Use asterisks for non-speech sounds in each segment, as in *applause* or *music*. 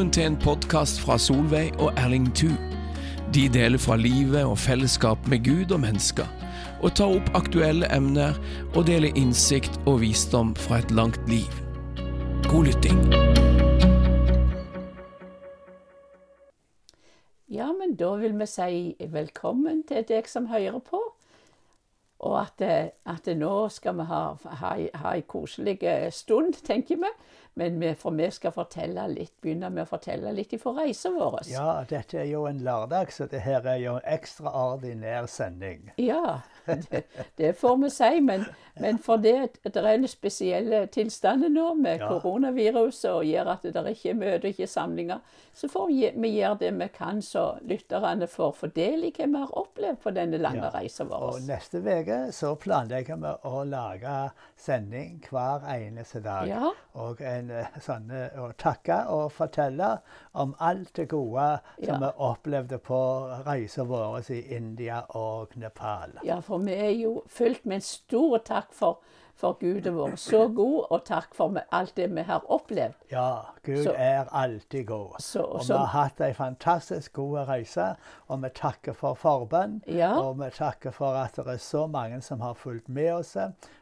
Velkommen til en podkast fra Solveig og Erling Thu. De deler fra livet og fellesskap med Gud og mennesker, og tar opp aktuelle emner og deler innsikt og visdom fra et langt liv. God lytting. Ja, men da vil vi si velkommen til deg som hører på. Og at, eh, at nå skal vi ha, ha, ha en koselig stund, tenker vi. Men vi, for vi skal fortelle litt, begynne med å fortelle litt fra reisen vår. Ja, dette er jo en lørdag, så det her er jo en ekstraordinær sending. Ja, det, det får vi si. Men, men fordi det er spesielle tilstander nå med Ja. koronaviruset og gjør at det ikke er møter, ikke samlinger, så får vi, vi gjøre det vi kan så lytterne får fordel del i hva vi har opplevd på denne lange Ja. reisen vår. Og neste uke så planlegger vi å lage sending hver eneste dag. Ja. Og en eh, sånn eh, å takke og fortelle om alt det gode som vi opplevde på reisen vår i India og Nepal. Ja, for vi er jo fylt med en stor takk for, for Gud er vår så god, og takk for alt det vi har opplevd. Ja, Gud Så- er alltid god. Så- og så- vi har hatt ei fantastisk god reise, og vi takker for forbønn. Ja. Og vi takker for at det er så mange som har fulgt med oss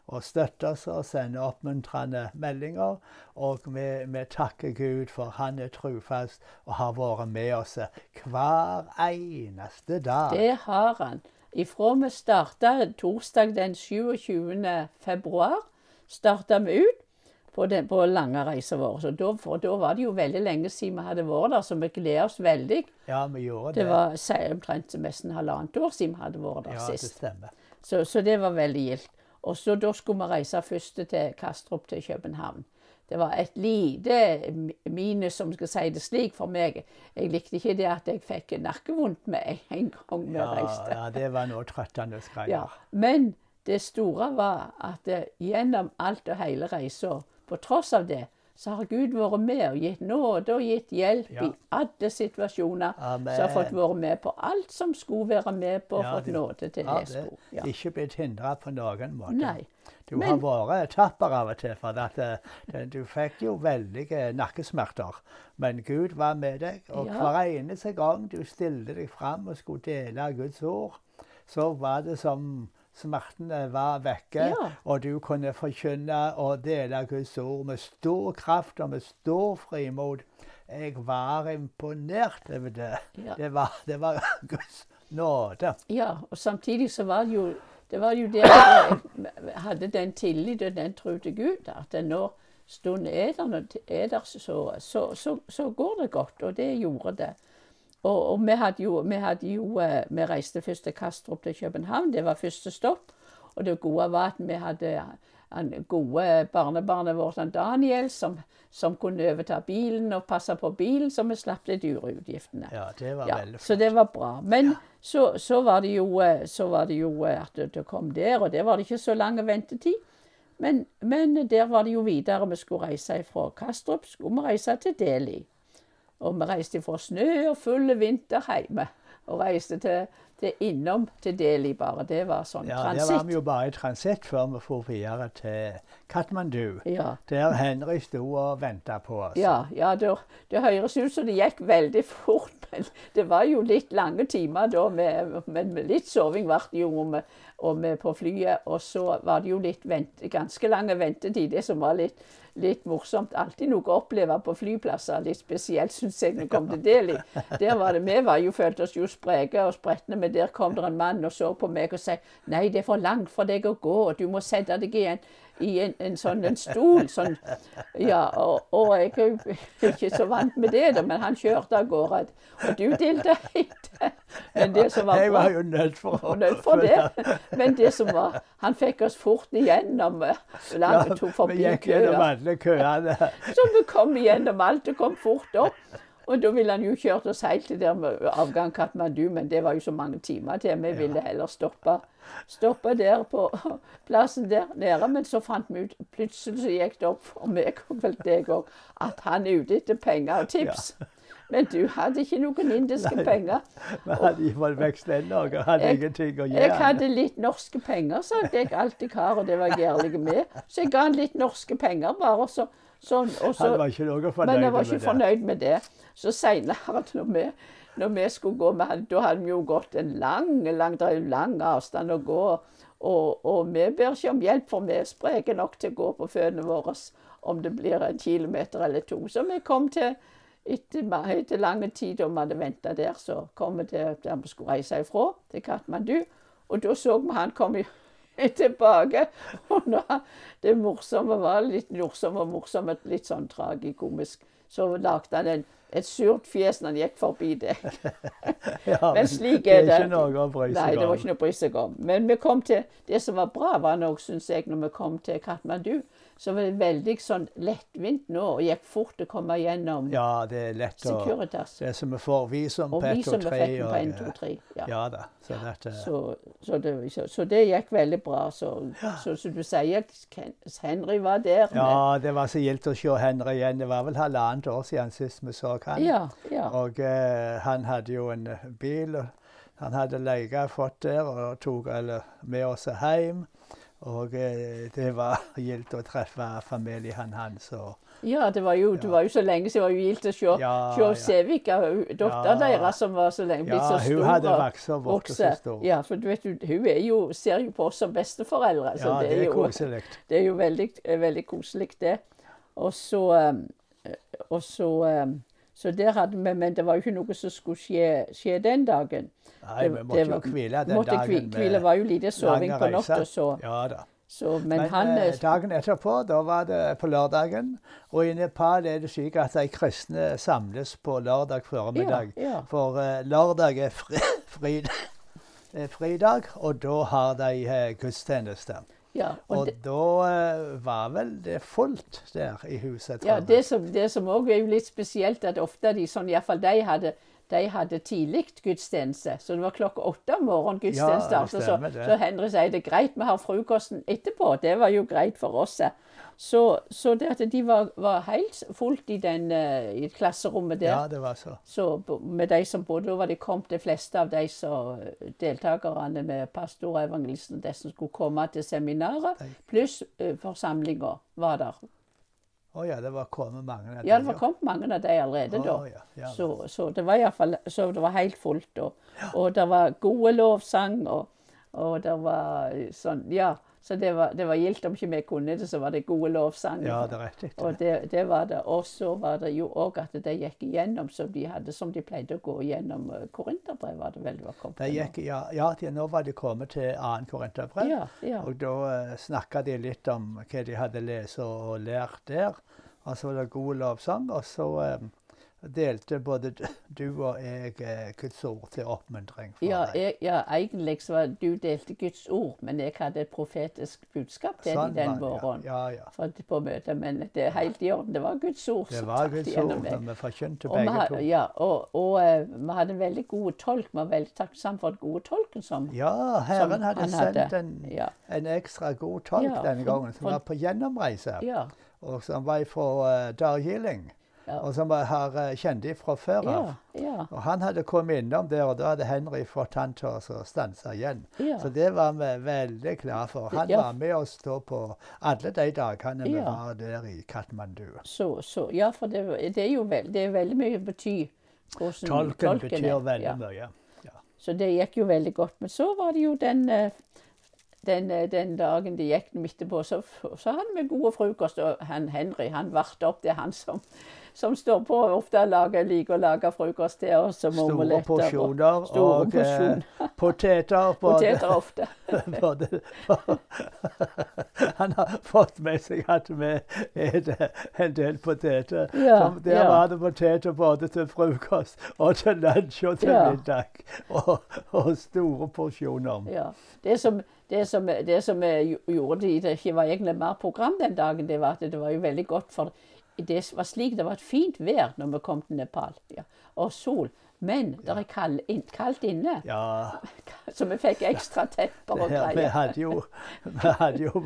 og støttet oss og sender oppmuntrende meldinger. Og vi, vi takker Gud for han er trufast og har vært med oss hver eneste dag. Det har han. Ifra vi starta torsdag den 27. februar, starta vi ut på den på lange reisen vår. Så da, for da var det jo veldig lenge siden vi hadde vært der, så vi gleder oss veldig. Ja, vi gjorde det. Det var omtrent nesten halvannet år siden vi hadde vært der ja, det sist. stemmer. Så, så det var veldig gildt. Og så da skulle vi reise først til Kastrup til København. Det var et lite minus, som skal si det slik, for meg. Jeg likte ikke det at jeg fikk nakkevondt med en- *laughs* gang vi Ja, reiste. ja, det var noe trøttende Ja. Men det store var at eh, gjennom alt og hele reisa, på tross av det, så har Gud vært med og gitt nåde og gitt hjelp Ja. i alle situasjoner. Amen. Så har fått vært med på alt som skulle være med på, og Ja, fått nåde til Ja, det skulle. Ja. Ikke blitt hindra på noen måte. Nei. Du Men- har vært tapper av og til, for at uh, du fikk jo veldige nakkesmerter. Men Gud var med deg, og hver eneste gang du stilte deg fram og skulle dele Guds ord, så var det som smertene var vekke, Ja. og du kunne forkynne og dele Guds ord med stor kraft og med stor frimod. Jeg var imponert over det. Ja. Det, var, det var *laughs* Guds nåde. Ja, og samtidig så var det jo det var jo der jeg hadde den tillit og den tro til Gud, at når stunden er der, er så, så, så, så går det godt. Og det gjorde det. Og, og vi hadde jo, vi hadde jo eh, Vi reiste først til Kastrup til København. Det var første stopp. Og det gode var at vi hadde han gode barnebarnet vårt, Daniel, som, som kunne overta bilen og passe på bilen, så vi slapp de dyre utgiftene. Ja, det var Ja, veldig så det var bra. Men så, så var det jo, eh, så var det jo eh, at det kom der, og der var det ikke så lang ventetid. Men, men der var det jo videre. Vi skulle reise fra Kastrup skulle vi reise til Delhi. Og vi reiste fra snø og full vinter hjemme. Og reiste til, til innom til Delhi bare. Det var sånn Ja, der var vi jo bare i transitt før vi for videre til Katmandu. Ja. Der Henry sto og venta på oss. Ja, ja det, det høres ut som det gikk veldig fort, *laughs* men det var jo litt lange timer da. Med, men med litt soving ble det jo og med, og med på flyet. Og så var det jo litt vent, ganske lange ventetid, det som var litt, litt morsomt. Alltid noe å oppleve på flyplasser. Litt spesielt, syns jeg, når jeg kom til Delhi. Der var det, Vi var jo, følte oss jo spreke og spretne, men der kom det en mann og så på meg og sa nei, det er for langt for deg å gå, du må sette deg igjen i en, en sånn en stol. Sånn. Ja, og, og jeg er ikke så vant med det, da, men han kjørte av gårde. Og du delte ikke. Men det som var Jeg var jo nødt for nødt for det. Men det som var Han fikk oss fort igjennom. Langt tok forbi køer. Alle køene. Så vi kom igjennom alt og kom fort opp. Og da ville han jo kjørt oss helt til der med avgang Katmandu, men det var jo så mange timer til. Vi ville heller stoppe, stoppe der på plassen der nede. Men så fant vi ut Plutselig så gikk det opp for meg og vel deg òg at han er ute etter penger og tips. Men du hadde ikke noen indiske penger. Vi hadde vekst inn noe. Hadde Jeg- ingenting å gjøre. Jeg hadde litt norske penger, sa jeg alltid har, og det var jeg ærlig med. Så jeg ga han litt norske penger, bare. Og så, sånn, og så, Han var ikke noe fornøyd men jeg var ikke det. fornøyd med det. Så seinere, *laughs* når, når vi skulle gå med han, Da hadde vi jo gått en lang, lang, det er jo lang avstand å gå. Og, og vi ber ikke om hjelp, for vi er spreke nok til å gå på føttene våre om det blir en kilometer eller to. Så vi kom til etter, etter lang tid da vi hadde venta der, så kom vi til der vi skulle reise ifra, til Katmandu. Og da så vi han kom *laughs* tilbake. Og når det morsomme var litt morsomt og morsomt, litt sånn tragikomisk, så lagde han en, et surt fjes når han gikk forbi det. *laughs* Ja, Men slik det er er det. ikke noe å bry Nei, det var ikke noe å bry seg om. Men vi kom til, det som var bra, var nok, syns jeg, når vi kom til Katmandu, så var det veldig sånn lettvint nå, og gikk fort å komme gjennom Ja, det er lett å Securitas. Det er som vi får Og på vi 1, 2, som vi 3. på 1, 2, 3. Ja. Ja da. Så dette Så, så, det, så, det gikk veldig bra. Så, som du sier Henry var der. med- Ja, det var så gildt å se Henry igjen. Det var vel halvannet år siden sist vi så han. ja, ja. Og eh, han hadde jo en eh, bil. Han hadde leie fått der og tok alle med oss hjem. Og eh, det var gildt å treffe familien hans. Og, ja det, var jo, det var jo så lenge siden det var jo gildt å se, Ja, se ja. Sevika, datteren Ja. deres, som var så lenge blitt ja, så stor. hun hadde vokst og vokst så stor. Ja, for du vet, hun er jo, ser jo på oss som besteforeldre. Så Ja, det, det er er jo, koselig. det er jo veldig, eh, veldig koselig, det. Og så, um, og så, um, så der hadde vi, Men det var jo ikke noe som skulle skje, skje den dagen. Nei, Det- vi det måtte jo var- hvile den måtte dagen. kvi- hvile var jo lite soving på natta, så, Ja da. så Men, Men, han eh, eh, dagen etterpå, da var det på lørdagen. Og i Nepal er det slik at de kristne samles på lørdag formiddag. Ja, ja. For eh, lørdag er fri, *laughs* er fridag, og da har de eh, gudstjeneste. Ja, og Og det, da eh, var vel det fullt der i huset. ja, det som det som òg er jo litt spesielt, at ofte de sånn, iallfall de hadde de hadde tidlig gudstjeneste, så det var klokka åtte om morgenen gudstjenesten Ja, startet. Så, så Henry sier det er greit, vi har frokosten etterpå. Det var jo greit for oss. eh. Så, så det at de var, var helt fullt i, den, eh, i klasserommet der. Ja, det var så. Så med de som bodde, over, var de kommet, de fleste av de som deltakerne med pastor og evangelisten, de som skulle komme til seminaret, pluss uh, forsamlinga var der. Å ja, det var kommet mange av Ja, de, det var kommet mange av dem allerede da. Å, ja, ja, Så, så det var iallfall så det var helt fullt. Og, og det var gode lovsang, og, og det var sånn Ja. Så det var, det var gildt om ikke vi kunne det, så var det gode lovsanger. ja, det er riktig. Og det, det var det. Og så var det jo òg at de gikk igjennom som de hadde, som de pleide å gå igjennom eh, Korinterbrev, var det vel du var kommet til ja, ja, de, nå var de kommet til annet Korinterbrev. Ja, ja. Og da uh, snakka de litt om hva de hadde lest og, lært der. Og så var det god lovsang. Og så eh, delte både du og jeg eh, Guds ord til oppmuntring for Ja, deg. jeg, ja, egentlig så var du delte Guds ord, men jeg hadde et profetisk budskap til Sånn den våren. Ja, ja. ja. på møtet, Men det er helt i orden. Det var Guds ord Det som var Guds gjennom meg. vi forkynte begge vi, begge to. ja, og, og og, vi hadde en veldig god tolk. Vi var veldig takksomme for den gode tolken som Ja, som Herren hadde han sendt hadde. en, Ja, en ekstra god tolk Ja, denne gangen, som for- var på gjennomreise. ja, Og som var fra uh, Darjeeling. Og som var- har kjent kjente fra før av. Og han hadde kommet innom der, og da hadde Henry fått han til å stanse igjen. Så det var vi veldig glad for. Han var med oss da på alle de dagene vi var der i Katmandu. Så, så, ja, for det, det er jo veld, det er veldig mye betyr hvordan Tolken betyr er. veldig Ja. mye. Ja. Så det gikk jo veldig godt. Men så var det jo den, eh, den, eh, den dagen det gikk midt på, så, så hadde vi gode frokost. Og han Henry han varte opp. Det er han som, som står på ofte lager, liker å lage frokost til oss. som Store omeletter og- porsjoner Store og porsjoner. eh, *laughs* poteter. *laughs* Poteter ofte. *laughs* han har fått med seg at vi spiser en del poteter. Ja, Som der ja. var det poteter både til frokost og til lunsj og til Ja. middag. Og, og store porsjoner. Ja. Det som, det som, det som eh, gjorde det, det ikke var egentlig mer program den dagen, det var at det var jo veldig godt. For det var slik det var et fint vær når vi kom til Nepal. Ja. Og sol. Men det er kald, kaldt inne, Ja, *laughs* så vi fikk ekstra tepper og greier. vi hadde jo, vi hadde jo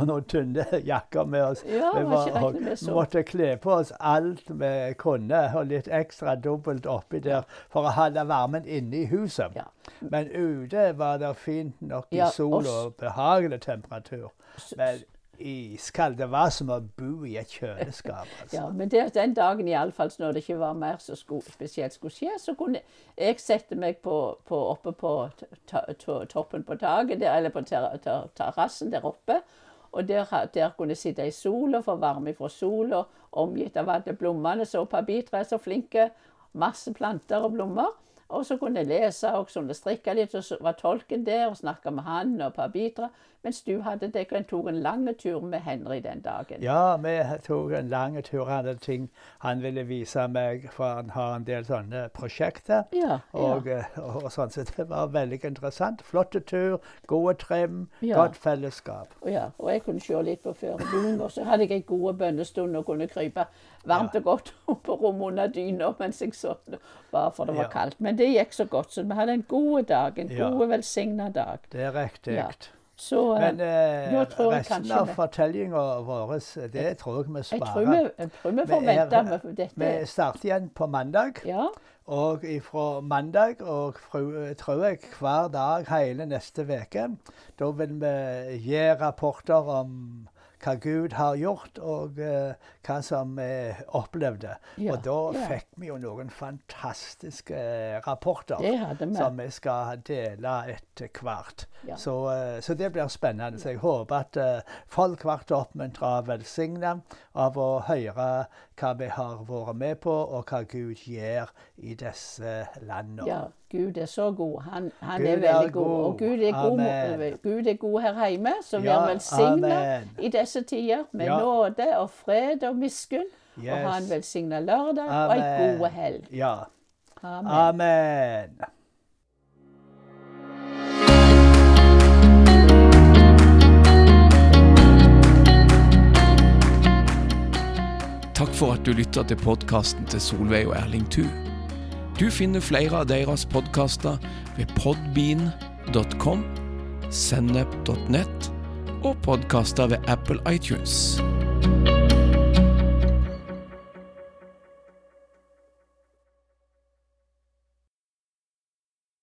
noen tynne jakker med oss. Ja, vi, var måtte kle på oss alt vi kunne, og litt ekstra dobbelt oppi der for å holde varmen inne i huset. Ja. Men ute var det fint nok i sol og behagelig temperatur. Men iskaldt. Det var som å bo i et kjøleskap. Altså. Ja, men det, den dagen iallfall, når det ikke var mer som spesielt skulle skje, så kunne jeg sette meg på, på, oppe på ta, to, toppen på taket, eller på ter- ter- terrassen der oppe. Og der, der kunne jeg sitte i sola, få varme fra sola, omgitt av alle blommene. Så papirtre er så flinke. Masse planter og blomster. Og så kunne jeg lese og kunne strikke litt, og så var tolken der og snakka med han og Pabitra. Mens du hadde deg en tok en lang tur med Henry den dagen. Ja, vi tok en lang tur. Han hadde ting han ville vise meg, for han har en del sånne prosjekter. Ja, Og, ja. eh, og, og sånn, så det var veldig interessant. Flotte tur, gode trim, Ja. godt fellesskap. Ja, og jeg kunne se litt på førebulen, og så hadde jeg en god bønnestund og kunne krype varmt og godt *laughs* på rommet under dyna mens jeg så bare for det var kaldt. Men det gikk så godt, så vi hadde en god dag. En Ja. god, velsigna dag. Det er riktig. Ja. Så eh, Men eh, resten av fortellinga vår, det tror jeg vi sparer. jeg tror vi får vente med dette. Vi starter igjen på mandag. Ja, Og fra mandag og fru- tror jeg hver dag hele neste uke. Da vil vi gi rapporter om hva Gud har gjort, og uh, hva som vi opplevde. Ja, Og da ja. fikk vi jo noen fantastiske eh, rapporter som vi skal dele etter hvert. Ja. Så, uh, så det blir spennende. Så jeg håper at uh, folk blir oppmuntra og velsigna av å høre hva vi har vært med på, og hva Gud gjør i disse landene. Ja, Gud er så god. Han, han er er veldig god. god. Og Gud er god, Gud er god her hjemme, så vi er velsigna i disse tider med Ja. nåde og fred og miskunn. Og ha en velsigna lørdag og ei Amen. god helg. Ja. Amen. Amen. Takk for at du lytta til podkasten til Solveig og Erling Thu. Du finner flere av deres podkaster ved podbean.com, sennep.nett og podkaster ved Apple iTunes.